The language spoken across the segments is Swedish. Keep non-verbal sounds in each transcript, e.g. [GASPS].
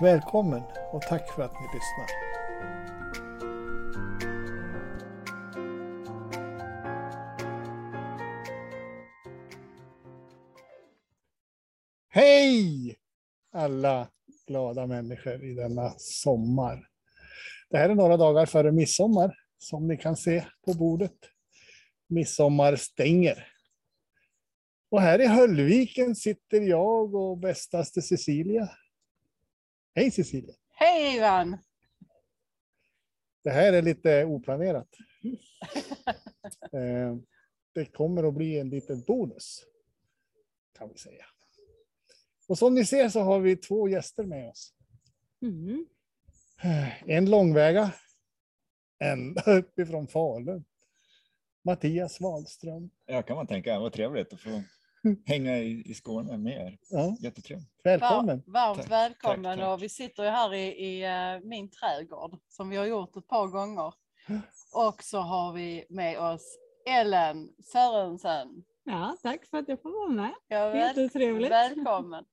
Välkommen och tack för att ni lyssnar. Hej alla glada människor i denna sommar. Det här är några dagar före midsommar som ni kan se på bordet. Midsommar stänger. Och här i Höllviken sitter jag och bästaste Cecilia. Hej Cecilia! Hej Ivan! Det här är lite oplanerat. [LAUGHS] Eh, det kommer att bli en liten bonus. Kan vi säga. Och som ni ser så har vi två gäster med oss. Mm. En långväga. En [LAUGHS] uppifrån Falun. Mattias Wahlström. Ja, kan man tänka. Vad trevligt att få [LAUGHS] hänga i, i Skåne med er. Ja, Jättetrevligt. välkommen. Var, varmt Tack, välkommen tack, tack. och vi sitter ju här i, i eh, min trädgård som vi har gjort ett par gånger. [GASPS] Och så har vi med oss Ellen Sörensen. Ja, tack för att jag får vara med. Ja, väl, Jättetrevligt. välkommen.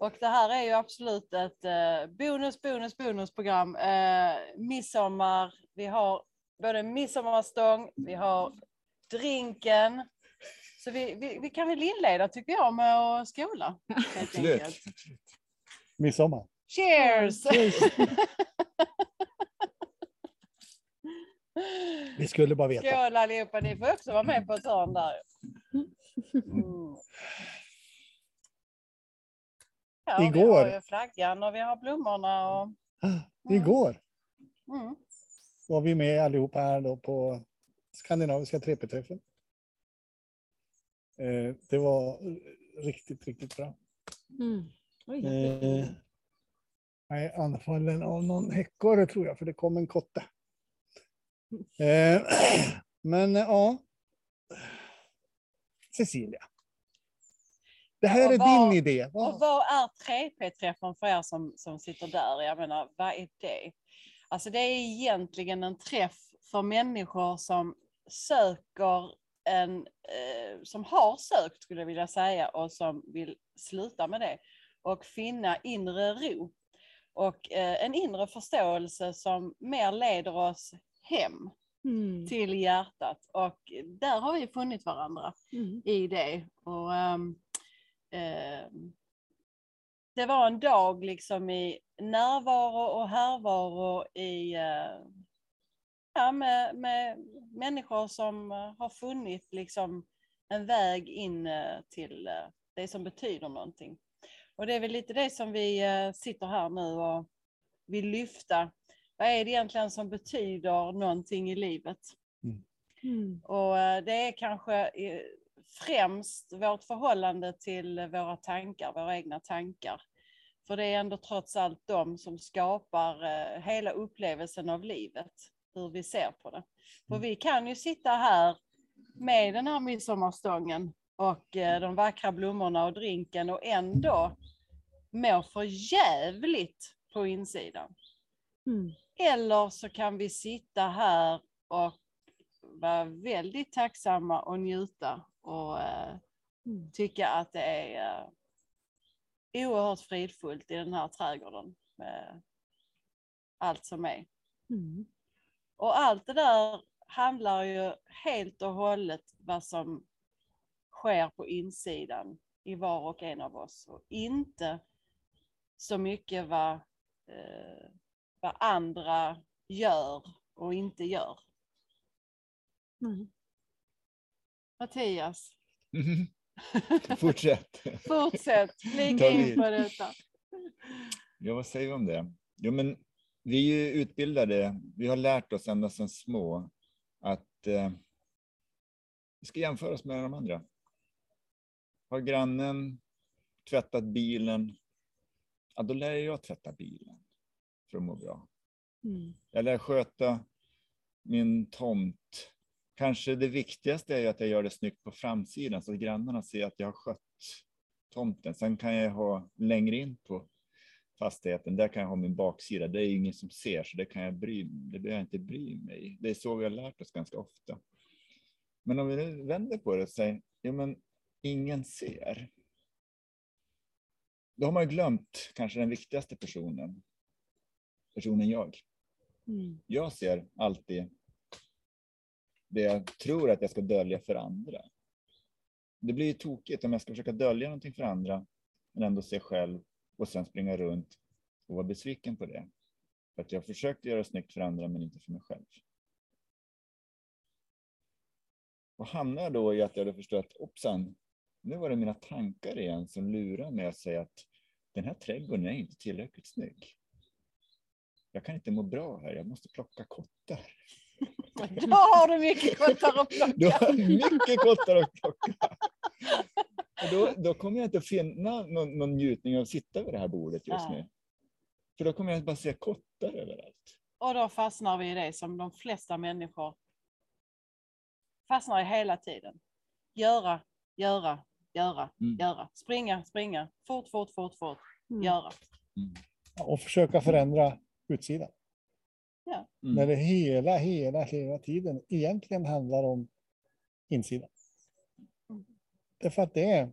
Och det här är ju absolut ett eh, bonus, bonus, bonusprogram. Eh, midsommar, vi har både midsommarstång, vi har drinken. Så vi, vi, vi kan väl inleda tycker jag med att skola. [LAUGHS] helt Absolut. Midsommar. Cheers! [LAUGHS] Vi skulle bara veta. Skål allihopa, ni får också vara med på ett hörn där. [LAUGHS] Mm. Ja, Vi Igår. har ju flaggan och vi har blommorna. Och, [GASPS] Igår mm. var vi med allihopa här då på Skandinaviska 3P-träffen. Eh, Det var riktigt, riktigt bra. Mm. Oj. Eh, Jag är anfallen av någon häckare tror jag, för det kom en kotte. Eh, [CLEARS THROAT] Men eh, ja. Cecilia. Det här Och är vad- din idé. och Vad- vad är 3P-träffen för er som, som sitter där? Jag menar, vad är det? Alltså det är egentligen en träff för människor som söker en, eh, som har sökt skulle jag vilja säga och som vill sluta med det och finna inre ro och eh, en inre förståelse som mer leder oss hem Mm. till hjärtat och där har vi funnit varandra Mm. i det. Och, ehm, ehm, det var en dag liksom i närvaro och härvaro i, eh, ja, med, med människor som eh, har funnit liksom en väg in eh, till eh, det som betyder någonting. Och det är väl lite det som vi sitter här nu och vill lyfta. Vad är det egentligen som betyder någonting i livet? Mm. Och eh, det är kanske främst vårt förhållande till våra tankar, våra egna tankar. För det är ändå trots allt de som skapar hela upplevelsen av livet, hur vi ser på det. För vi kan ju sitta här med den här midsommarstången och eh, de vackra blommorna och drinken och ändå må för jävligt på insidan. Mm. Eller så kan vi sitta här och vara väldigt tacksamma och njuta och eh, Mm. tycka att det är eh, oerhört fridfullt i den här trädgården med allt som är. Mm. Och allt det där handlar ju helt och hållet vad som sker på insidan i var och en av oss och inte så mycket vad, eh, vad andra gör och inte gör. Mm. Mattias, [LAUGHS] Fortsätt. fortsätt, flika Ta in på detta. Ja, vad säger vi om det? Jo, men vi är ju utbildade. Vi har lärt oss ända sedan små att eh, vi ska jämföra oss med de andra. Har grannen tvättat bilen ja, då lär jag tvätta bilen för att må bra. Mm. Jag lär sköta min tomt. Kanske det viktigaste är att jag gör det snyggt på framsidan så att grannarna ser att jag har skött tomten. Sen kan jag ha längre in på fastigheten, där kan jag ha min baksida. Det är ingen som ser, så det kan jag bry, det behöver jag inte bry mig. Det är så vi har lärt oss ganska ofta. Men om vi nu vänder på det och säger, ja men ingen ser. Då har man ju glömt kanske den viktigaste personen. Personen jag. Mm. Jag ser alltid det jag tror att jag ska dölja för andra. Det blir ju tokigt om jag ska försöka dölja någonting för andra, men ändå se själv och sen springa runt och vara besviken på det. För att jag försökte göra snyggt för andra, men inte för mig själv. Och hamnar då i att jag hade förstått, hoppsan, nu var det mina tankar igen som lurar mig att säga att den här trädgården är inte tillräckligt snygg. Jag kan inte må bra här, jag måste plocka kottar. [LAUGHS] Då har du mycket kottar att Du plocka. har mycket kottar att plocka. Då, då kommer jag inte att finna någon, någon njutning av att sitta vid det här bordet just Nej. nu. För då kommer jag bara se kottar överallt. Och då fastnar vi i det som de flesta människor fastnar i hela tiden. Göra, göra, göra, Mm. göra. Springa, springa. Fort, fort, fort, fort. Mm. Göra. Och försöka förändra utsidan. Ja. Mm. När det hela, hela, hela tiden egentligen handlar om insidan. Mm. Därför att det är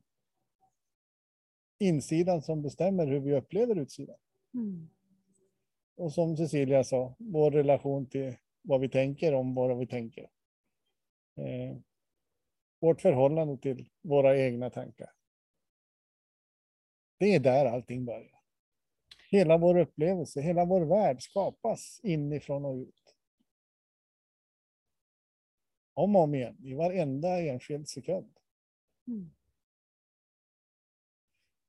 insidan som bestämmer hur vi upplever utsidan. Mm. Och som Cecilia sa, vår relation till vad vi tänker om vad vi tänker. Eh, vårt förhållande till våra egna tankar. Det är där allting börjar. Hela vår upplevelse, hela vår värld skapas inifrån och ut. Om och om igen, i varenda enskild sekund. Mm.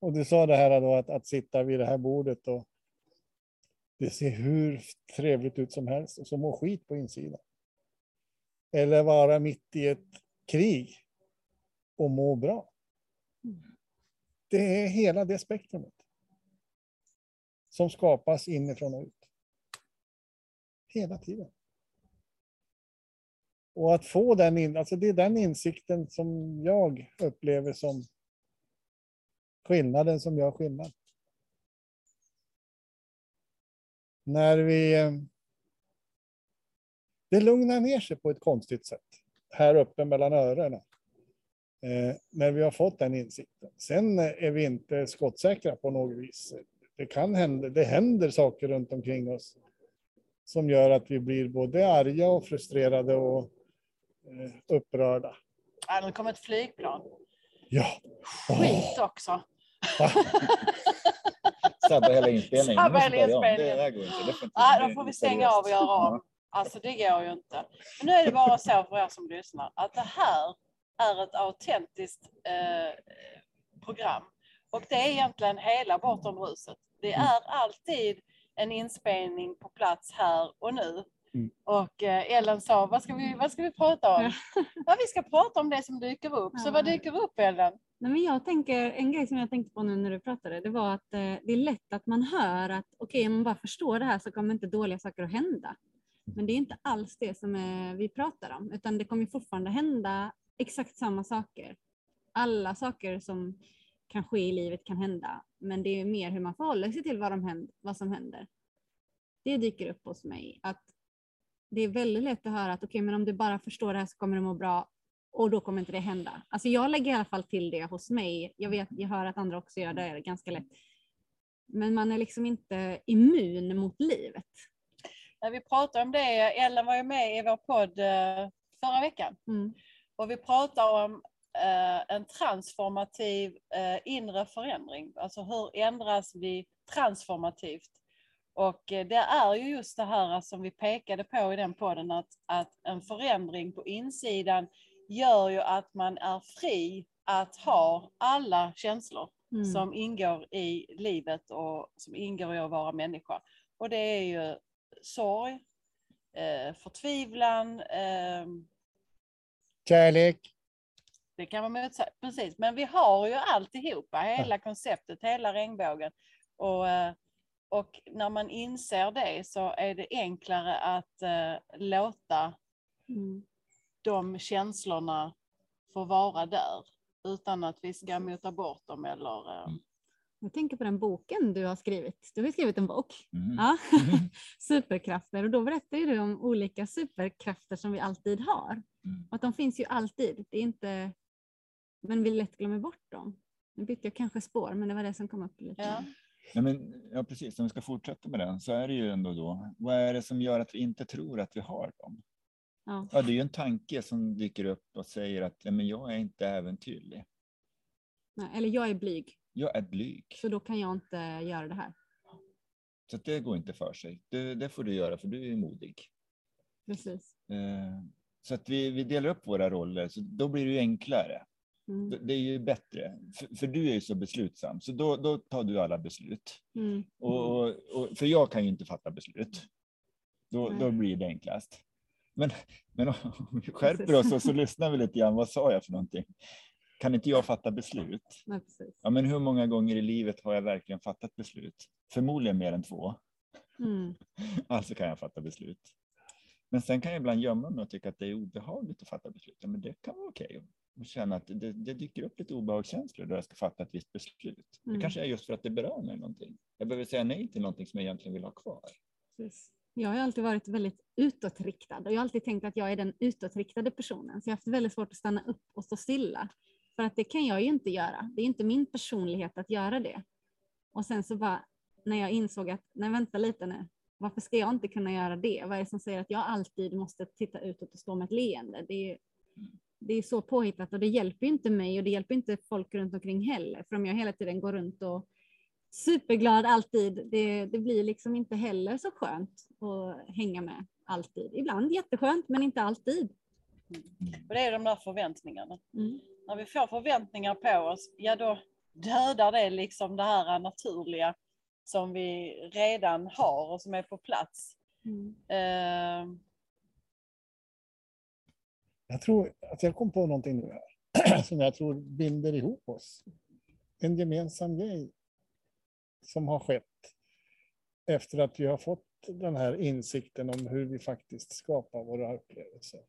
Och du sa det här då att, att sitta vid det här bordet och det ser hur trevligt ut som helst och så må skit på insidan. Eller vara mitt i ett krig och må bra. Det är hela det spektrumet. Som skapas inifrån och ut. Hela tiden. Och att få den in, alltså det är den insikten som jag upplever som skillnaden som gör skillnad. När vi... Det lugnar ner sig på ett konstigt sätt. Här uppe mellan öronen. Eh, när vi har fått den insikten. Sen är vi inte skottsäkra på något vis. Det kan hända, det händer saker runt omkring oss. Som gör att vi blir både arga och frustrerade och eh, upprörda. Ja, nu kom ett flygplan. Ja. Skit också. [LAUGHS] Sabba hela inspelningen. Sabba hela inspelningen. Det går inte. Det bli då får vi stänga av och göra om. Alltså det går ju inte. Men nu är det bara så för er som lyssnar att det här är ett autentiskt eh, program. Och det är egentligen hela Bortom bruset. Det Mm. är alltid en inspelning på plats här och nu. Mm. Och eh, Ellen sa, vad ska, vi, vad ska vi prata om? [LAUGHS] Ja, vi ska prata om det som dyker upp. Så Ja. vad dyker upp Ellen? Nej, men jag tänker, en grej som jag tänkte på nu när du pratade, det var att eh, det är lätt att man hör att okej, om man bara förstår det här så kommer inte dåliga saker att hända. Men det är inte alls det som eh, vi pratar om, utan det kommer fortfarande hända exakt samma saker. Alla saker som kan ske i livet kan hända, men det är mer hur man förhåller sig till vad, de händer, vad som händer. Det dyker upp hos mig, att det är väldigt lätt att höra att okej, men om du bara förstår det här så kommer du må bra och då kommer inte det hända. Alltså jag lägger i alla fall till det hos mig. Jag vet, jag hör att andra också gör det ganska lätt. Men man är liksom inte immun mot livet. När vi pratade om det, Ellen var ju med i vår podd eh, förra veckan. Mm. Och vi pratar om eh, en transformativ eh, inre förändring. Alltså hur ändras vi transformativt? Och eh, det är ju just det här som vi pekade på i den podden att, att en förändring på insidan gör ju att man är fri att ha alla känslor Mm. som ingår i livet och som ingår i att vara människa. Och det är ju sorg, eh, förtvivlan, eh, Kärlek. det kan vara motsatt, precis. Men vi har ju alltihopa, hela konceptet, hela regnbågen. Och, eh, och när man inser det så är det enklare att eh, låta Mm. de känslorna få vara där utan att vi ska mota bort dem eller... eh, Mm. Jag tänker på den boken du har skrivit. Du har ju skrivit en bok. Mm. Ja. [LAUGHS] Superkrafter. Och då berättar ju du om olika superkrafter som vi alltid har. Mm. Och att de finns ju alltid. Det är inte... Men vi lätt glömmer bort dem. Nu bytte jag kanske spår, men det var det som kom upp lite. Ja. Ja, men, ja, precis. Om vi ska fortsätta med den så är det ju ändå då, vad är det som gör att vi inte tror att vi har dem? Ja. Ja, det är ju en tanke som dyker upp och säger att ja, men jag är inte äventyrlig. Nej, Eller jag är blyg, Jag är blyg. så då kan jag inte göra det här. Så det går inte för sig. Det, det får du göra för du är modig. Precis. Eh, så att vi, vi delar upp våra roller, så då blir det ju enklare. Mm. Det, är ju bättre, för, för du är ju så beslutsam, så då, då tar du alla beslut. Mm. Och, och, och, för jag kan ju inte fatta beslut. Då, då blir det enklast. Men, men om vi [LAUGHS] skärper Precis. oss och så lyssnar vi lite grann. Vad sa jag för någonting? Kan inte jag fatta beslut? Nej. Ja, men hur många gånger i livet har jag verkligen fattat beslut? Förmodligen mer än två. Mm. [LAUGHS] Alltså kan jag fatta beslut. Men sen kan jag ibland gömma mig och tycka att det är obehagligt att fatta beslut. Ja, men det kan vara okej. Och känna att det, det dyker upp lite obehagskänslor då jag ska fatta ett visst beslut. Det Mm. kanske är just för att det berör mig någonting. Jag behöver säga nej till någonting som jag egentligen vill ha kvar. Precis. Jag har ju alltid varit väldigt utåtriktad och jag har alltid tänkt att jag är den utåtriktade personen. Så jag har haft väldigt svårt att stanna upp och stå stilla. För att det kan jag ju inte göra. Det är inte min personlighet att göra det. Och sen så bara när jag insåg att, nej vänta lite nu, varför ska jag inte kunna göra det? Vad är det som säger att jag alltid måste titta utåt och stå med ett leende? Det är, det är så påhittat och det hjälper inte mig och det hjälper inte folk runt omkring heller. För om jag hela tiden går runt och superglad alltid, det, det blir liksom inte heller så skönt att hänga med alltid. Ibland jätteskönt, men inte alltid. Och det är de där förväntningarna. Mm. När vi får förväntningar på oss, ja då dödar det liksom det här naturliga som vi redan har och som är på plats. Mm. Eh, Jag tror att jag kom på någonting nu här [CLEARS THROAT] som jag tror binder ihop oss. En gemensam grej som har skett efter att vi har fått den här insikten om hur vi faktiskt skapar våra upplevelser.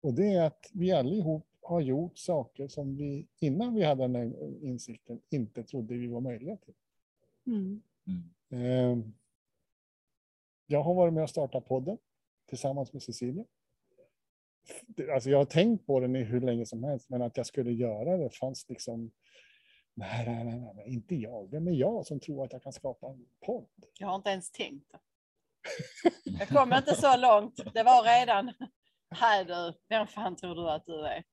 Och det är att vi allihop har gjort saker som vi innan vi hade den här insikten inte trodde vi var möjliga till. Mm. Mm. Eh, Jag har varit med och startat podden tillsammans med Cecilia. Alltså jag har tänkt på den i hur länge som helst, men att jag skulle göra det fanns liksom... Nej, nej, nej, nej, nej, inte jag. Vem är jag som tror att jag kan skapa en podd? jag har inte ens tänkt. Jag kom inte så långt. Det var redan, här du, vem fan tror du att du är?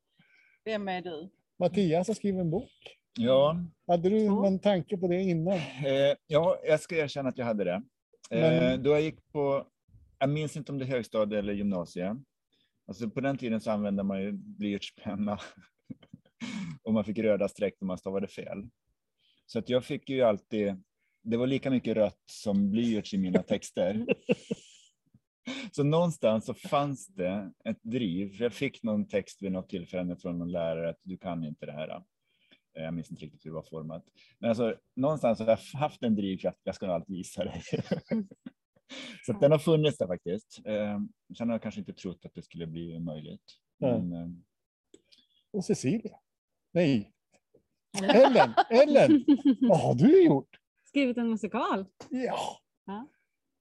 Vem är du? Mattias har skrivit en bok. Ja, Hade du någon tanke på det innan? eh, ja, jag ska erkänna att jag hade det. Eh, Men- Då jag gick på, jag minns inte om det är högstadie eller gymnasium. Alltså på den tiden så använde man ju blyertspenna [LAUGHS] och man fick röda streck när man stavade fel. Så att jag fick ju alltid, det var lika mycket rött som blyerts i mina texter. [LAUGHS] Så någonstans så fanns det ett driv. Jag fick någon text vid något tillfälle från någon lärare att du kan inte det här. Eh, Jag minns inte riktigt hur det var format. Men alltså, någonstans har jag haft en drivkraft. Jag ska nog alltid visa dig. [LAUGHS] så att den har funnits där faktiskt. Eh, Sen har jag kanske inte trott att det skulle bli möjligt. Nej. Men, eh, Och Cecilia? Nej, Ellen! Ellen! [LAUGHS] Vad har du gjort? Skrivit en musikal. Ja.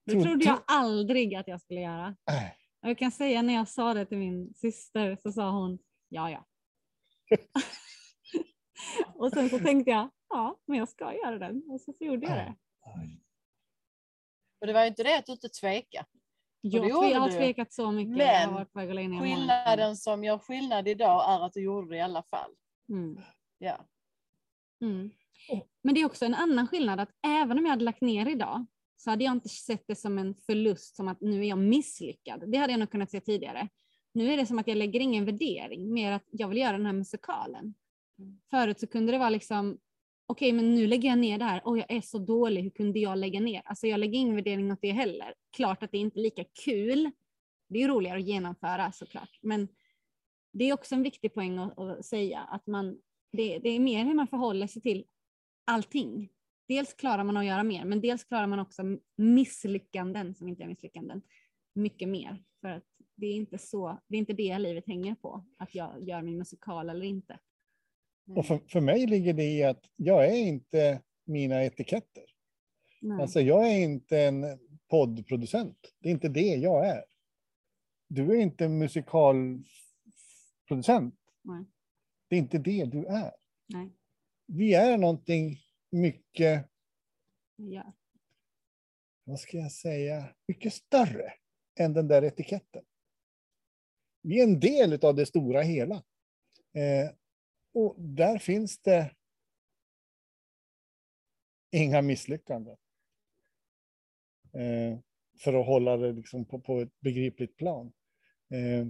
Det Tro- trodde tro- jag aldrig att jag skulle göra. Äh, Och jag kan säga när jag sa det till min syster så sa hon ja, ja. [LAUGHS] och sen så tänkte jag ja, men jag ska göra den. Och så, så gjorde jag det. Och det var ju inte det att du inte tvekade. Jag, tve- jag har tvekat så mycket. Men. Skillnaden som gör skillnad idag är att du gjorde det i alla fall. Mm. Ja. Mm. Men det är också en annan skillnad att även om jag hade lagt ner idag så hade jag inte sett det som en förlust, som att nu är jag misslyckad. Det hade jag nog kunnat se tidigare. Nu är det som att jag lägger ingen värdering, mer att jag vill göra den här musikalen. Förut så kunde det vara liksom, okej men nu lägger jag ner det här, åh jag är så dålig, hur kunde jag lägga ner? Alltså jag lägger ingen värdering åt det heller. Klart att det inte är lika kul. Det är roligare att genomföra såklart, men det är också en viktig poäng att, att säga att man, det, det är mer hur man förhåller sig till allting. dels klarar man att göra mer, men dels klarar man också misslyckanden som inte är misslyckanden mycket mer. För att det är inte så, det är inte det livet hänger på, att jag gör min musikal eller inte. Och för, för mig ligger det i att jag är inte mina etiketter. Nej. Alltså jag är inte en poddproducent. Det är inte det jag är. Du är inte musikalproducent. Nej. Det är inte det du är. Nej. Vi är någonting mycket, Ja. vad ska jag säga, mycket större än den där etiketten. Vi är en del av det stora hela. Eh, och där finns det inga misslyckanden. Eh, för att hålla det liksom på, på ett begripligt plan. Eh,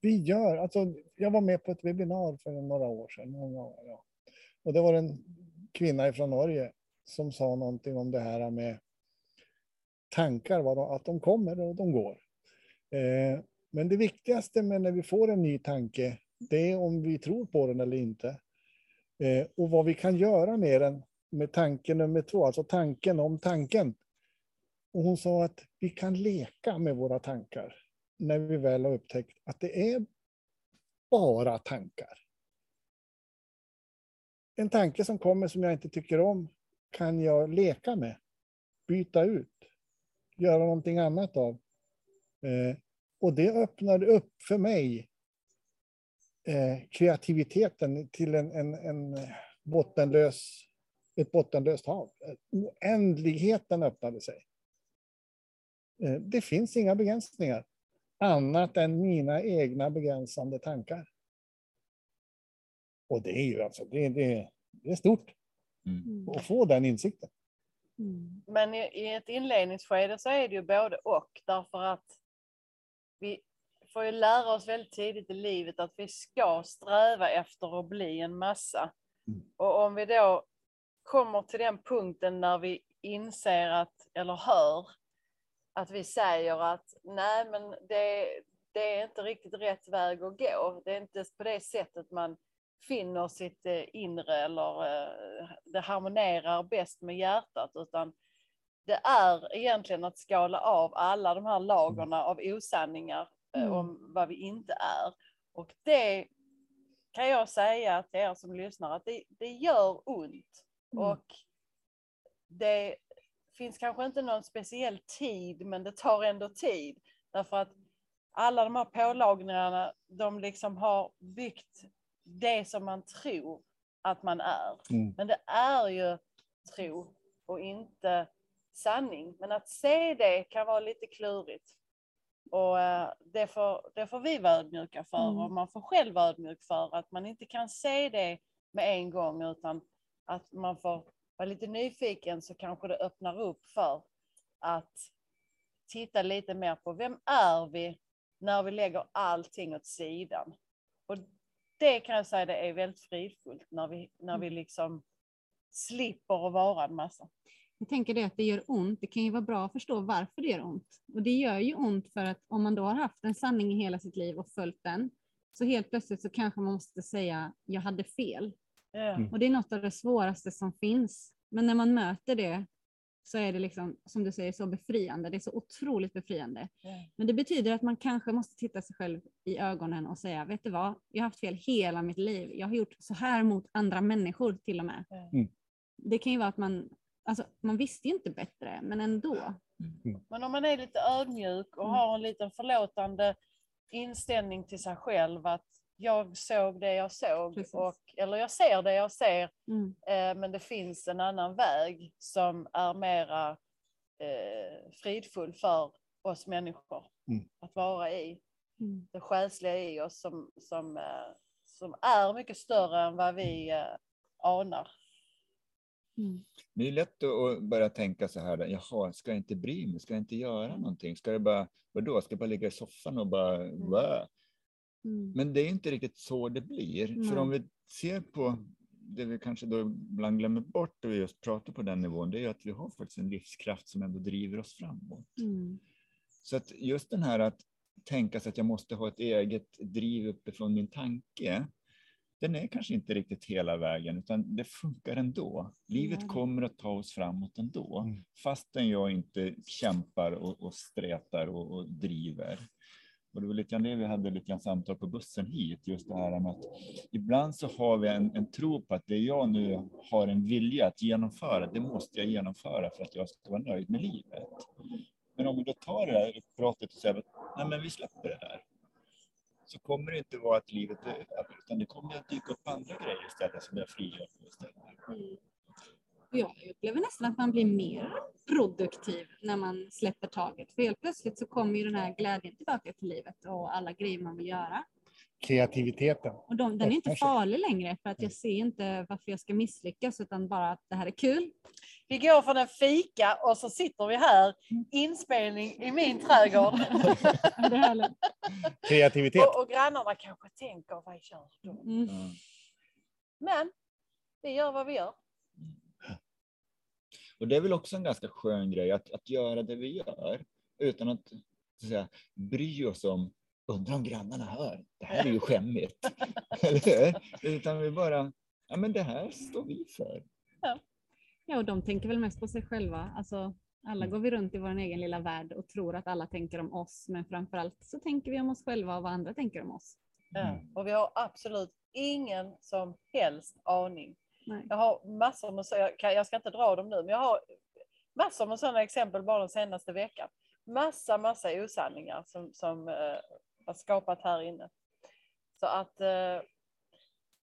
vi gör, alltså, jag var med på ett webbinar för några år sedan. Många år, ja. Och det var en kvinna från Norge som sa någonting om det här med tankar, vad de, att de kommer och de går. Eh, men det viktigaste med när vi får en ny tanke, det är om vi tror på den eller inte. Eh, och vad vi kan göra med den, med tanke nummer två, alltså tanken om tanken. Och hon sa att vi kan leka med våra tankar när vi väl har upptäckt att det är bara tankar. En tanke som kommer som jag inte tycker om kan jag leka med, byta ut, göra någonting annat av. Eh, och det öppnade upp för mig eh, kreativiteten till en, en, en bottenlös, ett bottenlöst hav. Oändligheten öppnade sig. Eh, det finns inga begränsningar annat än mina egna begränsande tankar. Och det är ju alltså, det, det, det är stort Mm. att få den insikten. Mm. Men i, i ett inledningsskede så är det ju både och därför att vi får ju lära oss väldigt tidigt i livet att vi ska sträva efter att bli en massa. Mm. Och om vi då kommer till den punkten när vi inser att, eller hör, att vi säger att nej men det, det är inte riktigt rätt väg att gå. Det är inte på det sättet man finner sitt eh, inre eller eh, det harmonerar bäst med hjärtat utan det är egentligen att skala av alla de här lagorna av osanningar Mm. om vad vi inte är. Och det kan jag säga till er som lyssnar att det, det gör ont. Mm. Och det finns kanske inte någon speciell tid, men det tar ändå tid. Därför att alla de här pålagringarna, de liksom har byggt det som man tror att man är. Mm. Men det är ju tro och inte sanning. Men att se det kan vara lite klurigt. Och eh, det får, det får vi vara ödmjuka för Mm. och man får själv vara ödmjuk för att man inte kan se det med en gång utan att man får vara lite nyfiken så kanske det öppnar upp för att titta lite mer på vem är vi när vi lägger allting åt sidan. Och det kan jag säga det är väldigt fridfullt när vi, när vi liksom slipper att vara en massa. Jag tänker det att det gör ont. Det kan ju vara bra att förstå varför det gör ont. Och det gör ju ont för att om man då har haft en sanning i hela sitt liv och följt den, så helt plötsligt så kanske man måste säga jag hade fel. Mm. Och det är något av det svåraste som finns. Men när man möter det så är det liksom, som du säger, så befriande. Det är så otroligt befriande. Ja. Men det betyder att man kanske måste titta sig själv i ögonen och säga, vet du vad, jag har haft fel hela mitt liv. Jag har gjort så här mot andra människor till och med. Mm. Det kan ju vara att man, alltså man visste ju inte bättre, men ändå. Men om man är lite ödmjuk och Mm. har en liten förlåtande inställning till sig själv att jag såg det jag såg Precis. och, eller jag ser det jag ser Mm. eh, men det finns en annan väg som är mera eh, fridfull för oss människor Mm. att vara i. Mm. Det själsliga i oss som, som, eh, som är mycket större än vad vi eh, anar. Mm. Det är lätt att- börja tänka så här, jaha, ska jag inte bry mig, ska jag inte göra någonting, ska jag bara, vadå, ska jag bara ligga i soffan och bara, va? Mm. Men det är inte riktigt så det blir. För Nej. om vi ser på det vi kanske då ibland glömmer bort och vi just pratar på den nivån, det är att vi har faktiskt en livskraft som ändå driver oss framåt. Mm. Så att just den här att tänka sig att jag måste ha ett eget driv uppifrån min tanke, den är kanske inte riktigt hela vägen, utan det funkar ändå. Livet kommer att ta oss framåt ändå, Mm. fastän jag inte kämpar och, och stretar och, och driver. Och det var lite grann det vi hade lite grann samtal på bussen hit, just det här med att ibland så har vi en, en tro på att det jag nu har en vilja att genomföra, det måste jag genomföra för att jag ska vara nöjd med livet. Men om vi då tar det här pratet och säger att nej men vi släpper det där. Så kommer det inte vara att livet är över, utan det kommer att dyka upp andra grejer istället som jag frigör på istället. Mm. Och Jag upplever nästan att man blir mer produktiv när man släpper taget. För helt plötsligt så kommer ju den här glädjen tillbaka till livet och alla grejer man vill göra. Kreativiteten. Och de, den är inte farlig längre för att jag ser inte varför jag ska misslyckas utan bara att det här är kul. Vi går från en fika och så sitter vi här, inspelning i min trädgård. [LAUGHS] Kreativitet. och, och grannarna kanske tänker, vad gör de? Mm. Ja. Men vi gör vad vi gör. Och det är väl också en ganska skön grej att, att göra det vi gör utan att, så att säga, bry oss om undrar om grannarna hör. Det här är ju skämmigt. [LAUGHS] Eller hur? Utan vi bara, ja men det här står vi för. Ja, och de tänker väl mest på sig själva. Alltså, alla går vi runt i vår egen lilla värld och tror att alla tänker om oss, men framför allt så tänker vi om oss själva och vad andra tänker om oss. Ja. Och vi har absolut ingen som helst aning. Nej. Jag har massor med, så jag, kan, jag ska inte dra dem nu, men jag har massor med sådana exempel bara den senaste veckan. Massa, massa osanningar som, som eh, har skapat här inne. Så att, eh,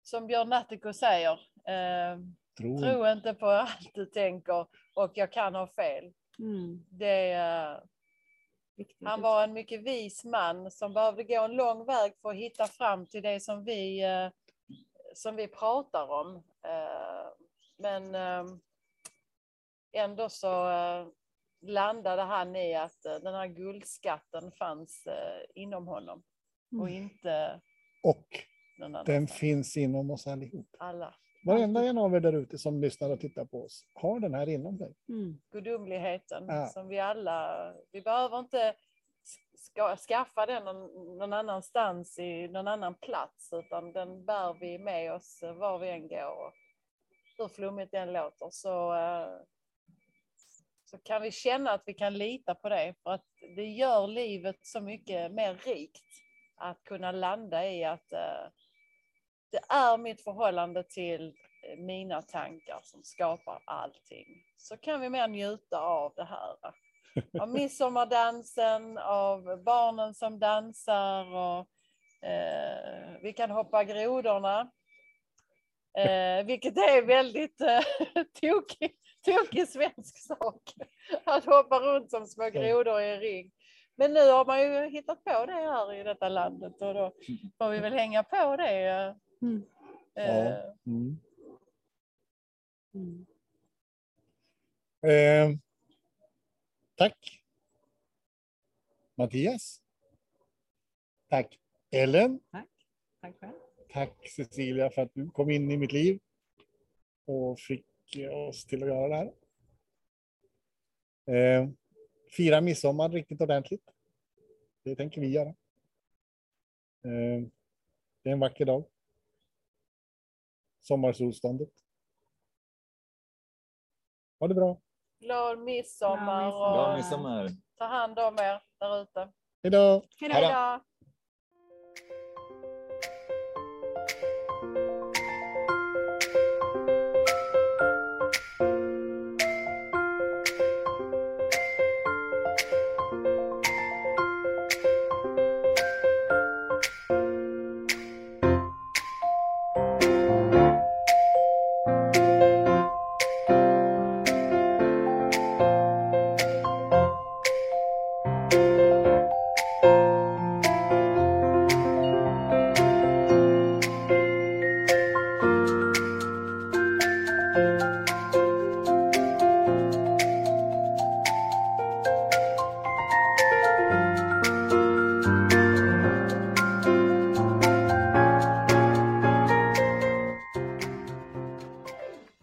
som Björn Natthiko säger, eh, Tro. tro inte på allt du tänker och jag kan ha fel. Mm. Det, eh, Viktigt. han var en mycket vis man som behövde gå en lång väg för att hitta fram till det som vi, eh, som vi pratar om. Eh, Men ändå så landade han i att den här guldskatten fanns inom honom och Mm. inte Och den finns inom oss allihop. Alla. Varenda en av er där ute som lyssnar och tittar på oss har den här inom sig. Mm. gudomligheten Ja. som vi alla, vi behöver inte ska, skaffa den någon, någon annanstans i någon annan plats utan den bär vi med oss var vi än går. Och hur flummigt den låter så, eh, så kan vi känna att vi kan lita på det för att det gör livet så mycket mer rikt att kunna landa i att eh, det är mitt förhållande till eh, mina tankar som skapar allting. Så kan vi mer njuta av det här. [LAUGHS] Av midsommardansen, av barnen som dansar och eh, vi kan hoppa grodorna. Eh, vilket är väldigt eh, [LAUGHS] tokig, tokig svensk sak. Att hoppa runt som små grodor i en ring. Men nu har man ju hittat på det här i detta landet och då får vi väl hänga på det. Mm. eh, Mm. Mm. Eh, tack. Mattias. Tack Ellen. Tack själv. Tack Cecilia för att du kom in i mitt liv och fick oss till att göra det här. Eh, fira midsommar riktigt ordentligt. Det tänker vi göra. Eh, det är en vacker dag. Sommarsolståndet. Ha det bra. glad midsommar Glad midsommar. Ta hand om er där ute. Hej då. Hej då!